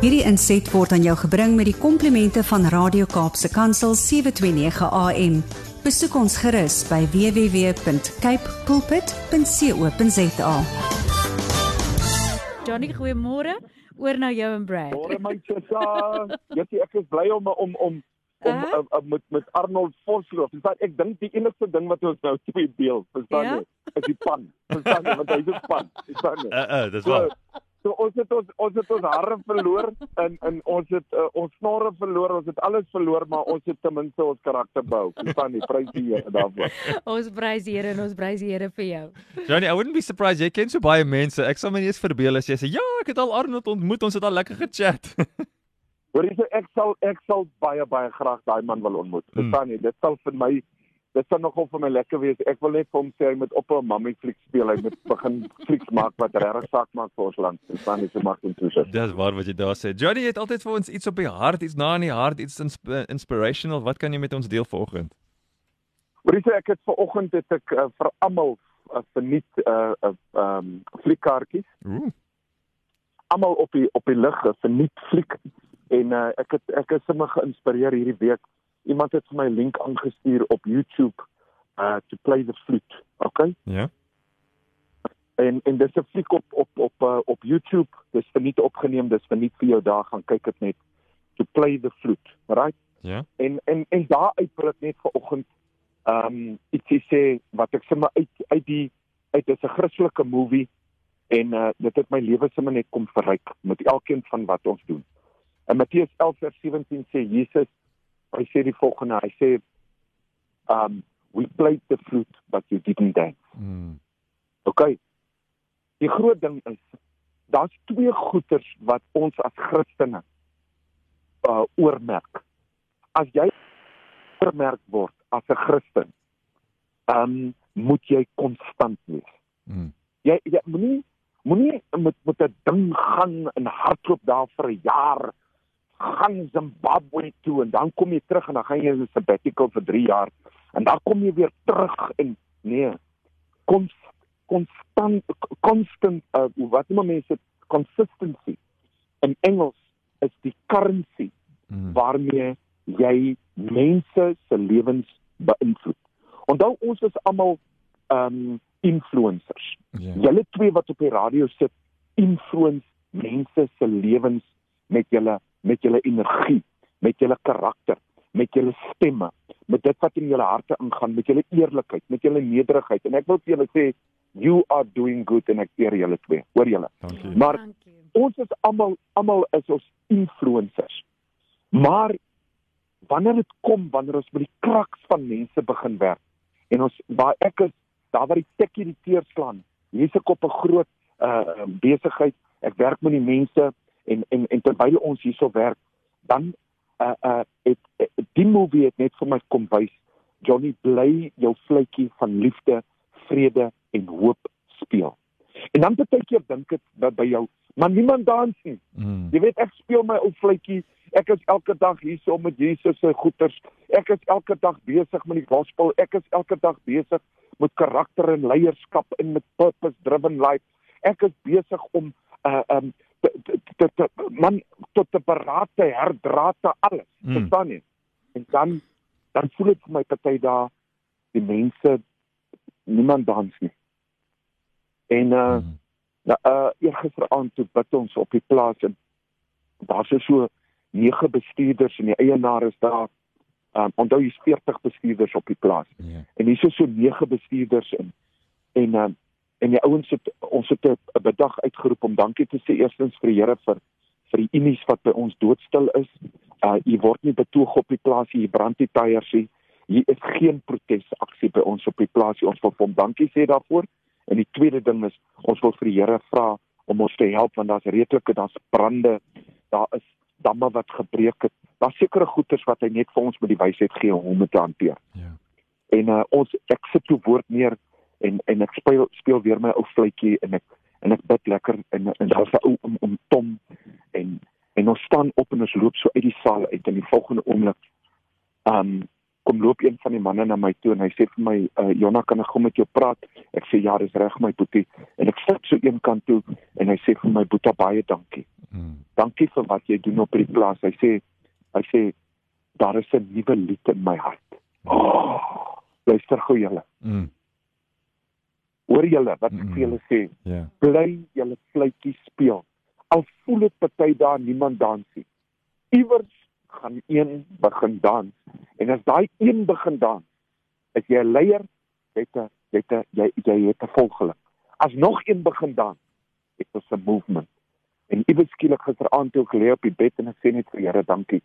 Hierdie inset word aan jou gebring met die komplimente van Radio Kaapse Kansel 729 AM. Besoek ons gerus by www.cape pulpit.co.za. Johnny, goeiemôre. Oor nou jou en Brad. Môre my Tessa. Jy ek is bly om om om om Uh-huh. uh, uh, met met Arnold Vosloo. Verstaan ek dink die enigste ding wat ons nou twee deel, verstaan Ja? jy? Is die pan. Verstaan jy want hy is pan. Verstaan jy? Uh uh, dis So, waar. so ons het ons ons het ons hare verloor en en ons het uh, ons snore verloor, ons het alles verloor, maar ons het ten minste ons karakter behou. Verstaan jy? Prys die Here daarvoor. Ons prys die Here en ons prys die Here vir jou. Johnny, I wouldn't be surprised jy ken so baie mense. Ek sal my nie eens verbeel as jy sê ja, ek het al Arnold ontmoet, ons het al lekker gechat. Hoor jy, so ek sal ek sal baie baie graag daai man wil ontmoet. Mm. Verstaan jy? Dit sal vir my dit sal nogal vir my lekker wees. Ek wil net vir hom sê hy moet op 'n mammy fliek speel. Hy moet begin flieks maak wat regtig saak maak vir ons land. Verstaan jy? So mag dit toe. Dis waar wat jy daar sê. Johnny het altyd vir ons iets op die hart, iets na in die hart, iets insp inspirational. Wat kan jy met ons deel vanoggend? Hoor jy, so ek het ver oggend het ek uh, vir almal uh, verniet uh uh um fliekkaartjies. Ooh. Almal op die op die lig verniet fliek en uh, ek het ek is sommer geïnspireer hierdie week. Iemand het vir my link aangestuur op YouTube uh to play the flute. Okay? Ja. En en dis 'n fliek op op op uh, op YouTube. Dis verniet opgeneem, dis verniet vir jou daar gaan kyk dit net to play the flute, right? Ja. En en en daaruit wil ek net vanoggend ehm um, ietsie sê wat ek sommer uit uit die uit dis 'n Christelike movie en uh, dit het my lewe sommer net kom verryk met elkeen van wat ons doen. In Matteus 11:17 sê Jesus hy sê die volgende, hy sê um we played the flute but you didn't dance. Mm. Okay. Die groot ding is daar's twee goeters wat ons as Christene uh oormerk. As jy oormerk word as 'n Christen, um moet jy konstant wees. Mm. Jy jy moenie moenie met met 'n ding gaan en hardloop daar vir 'n jaar gaan Zimbabwe toe en dan kom jy terug en dan gaan jy 'n sabbatical vir 3 jaar en dan kom jy weer terug en nee kons konstant constant uh, wat noem mense consistency in Engels is die currency Mm. waarmee jy mense se lewens beïnvloed. Onthou ons is almal um influencers. Ja. Julle twee wat op die radio sit, influence mense se lewens met julle met julle energie, met julle karakter, met julle stemme, met dit wat in julle harte ingaan, met julle eerlikheid, met julle nederigheid. En ek wil vir julle sê you are doing good en ek eer julle twee. Hoor julle? Dankie. Maar Dankie. ons is almal almal is ons influencers. Maar wanneer dit kom wanneer ons met die kraks van mense begin werk en ons waar ek is daar waar die tekkie die teer slaan. Hier's ek op 'n groot uh besigheid. Ek werk met die mense en en en terwyl ons hierso werk, dan uh uh het, het die movie het net vir my kom wys Johnny bly jou vletjie van liefde, vrede en hoop speel. En dan baie keer dink ek dat by jou, maar niemand dans nie. Mm. Jy weet ek speel my ou vletjie. Ek is elke dag hier so met Jesus se goeters. Ek is elke dag besig met die gospel. Ek is elke dag besig met karakter en leierskap en met purpose driven life. Ek is besig om uh um te, te, te, man tot te beraad te herdraad te alles. Mm. Verstaan jy? En dan dan voel dit vir my party daar die mense niemand dans nie. En uh Mm. Nou uh eergisteraand toe bid ons op die plaas en daar's so nege bestuurders en die eienaar is daar. Um onthou hier's 40 bestuurders op die plaas. Ja. En hier's so nege bestuurders en en um en die ouens het ons het 'n bedag uitgeroep om dankie te sê eerstens vir die Here vir vir die unies wat by ons doodstil is. Uh u word nie betoog op die plaas hier brand die tyres nie. Hier is geen protesaksie by ons op die plaas nie. Ons wil vir hom dankie sê daarvoor. En die tweede ding is ons wil vir die Here vra om ons te help want daar's redelike daar's brande, daar is damme wat gebreek het. Daar's sekere goeters wat hy net vir ons met die wysheid gee om dit te hanteer. Ja. En uh, ons ek sit toe woord neer en en ek speel speel weer my ou fluitjie en ek en ek bid lekker en en daar's 'n ou om om Tom en en ons staan op en ons loop so uit die saal uit en die volgende oomblik um kom loop een van die manne na my toe en hy sê vir my uh, Jonna kan ek gou met jou praat ek sê ja dis reg my boetie en ek sit so een kant toe en hy sê vir my boetie baie dankie Mm. dankie vir wat jy doen op hierdie plaas. Hy sê hy sê daar is 'n nuwe lied in my hart. Oh, luister gou julle. Mm. Hoor julle wat ek Mm. vir julle sê? Ja. Bly julle fluitjie speel. Al voel dit party daar niemand dans nie. Iewers gaan een begin dans en as daai een begin dans, is jy 'n leier, jy het 'n jy het 'n jy jy het 'n volgeling. As nog een begin dans, het ons 'n movement. En iewers skielik gisteraand toe ek lê op die bed en ek sê net vir Here dankie.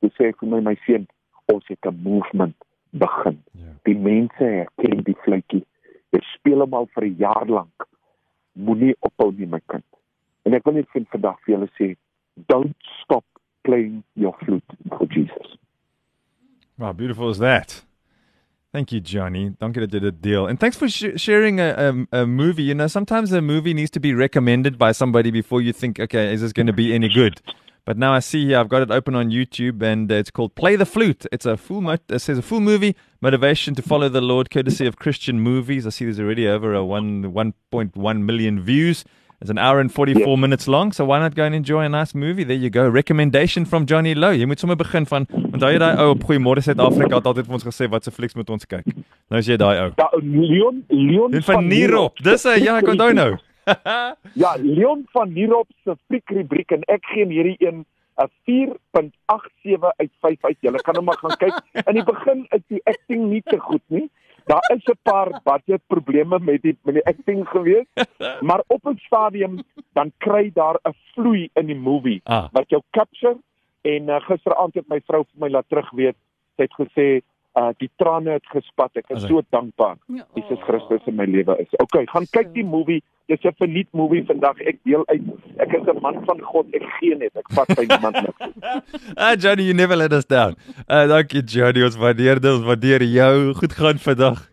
Toe sê ek vir my my seun, ons het 'n movement begin. Ja. Die mense herken die fluitjie. Jy speel hom al vir 'n jaar lank. Moenie ophou nie my kind. En ek wil net vir vandag vir julle sê, don't stop playing your flute for Jesus. Wow, beautiful is that. Thank you, Johnny. Dankie dat jy dit deel. And thanks for sh- sharing a, a, a movie. You know, sometimes a movie needs to be recommended by somebody before you think, okay, is this going to be any good? But now I see here, I've got it open on YouTube, and uh, it's called "Play the Flute." It's a full, mo- it says a full movie motivation to follow the Lord, courtesy of Christian Movies. I see there's already over a one 1.1 million views. It's an hour and 44 minutes long, so why not go and enjoy a nice movie? There you go. Recommendation from Johnny Lowe. Jy moet sommer begin van onthou jy daai ou op Goeiemôre Suid-Afrika het altyd vir ons gesê wat se flieks moet ons kyk. Nou is jy daai ou. Ja, Leon Leon van Nierop. Dis 'n ja, ek onthou nou. Ja, Leon van Nierop se fliekrubriek en ek gee hierdie een 'n 4.87 uit 5 uit. Julle kan hom maar gaan kyk. In die begin is die acting nie te goed nie. Daar is 'n paar budget probleme met die met die acting gewees, maar op 'n stadium dan kry daar 'n vloei in die movie Ah. wat jou capture en uh, gisteraand het my vrou vir my laat terugweet. Sy het gesê uh die trane het gespat. Ek is so dankbaar. Jesus Christus in my lewe is. Okay, gaan kyk die movie. Dis 'n verniet movie vandag. Ek deel uit. Ek is 'n man van God. Ek gee net. Ek vat by niemand niks. Ah, Johnny, you never let us down. Uh, dankie Johnny, ons waardeer dit, ons waardeer jou. Goed gaan vandag.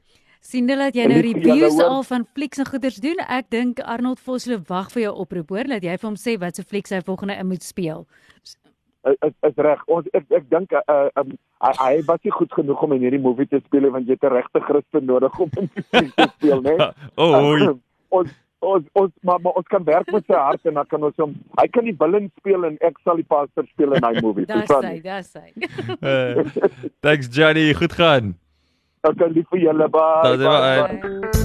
sien hulle dat jy nou reviews al van flieks en goeders doen. Ek dink Arnold Vosloo wag vir jou oproep hoor dat jy vir hom sê wat se flieks hy volgende in moet speel. Is is, reg. Ons ek ek dink uh um, hy, hy was nie goed genoeg om in hierdie movie te speel want jy het 'n regte Christen nodig om in te speel, né? Oh, oei. ons ons ons maar, maar ons kan werk met sy hart en dan kan ons hom hy kan die villain speel en ek sal die pastor speel in daai movie. Dis hy, dis hy. Uh, thanks Johnny, goed gaan. Ek kan lief vir julle bye. Wel bye, uit. bye.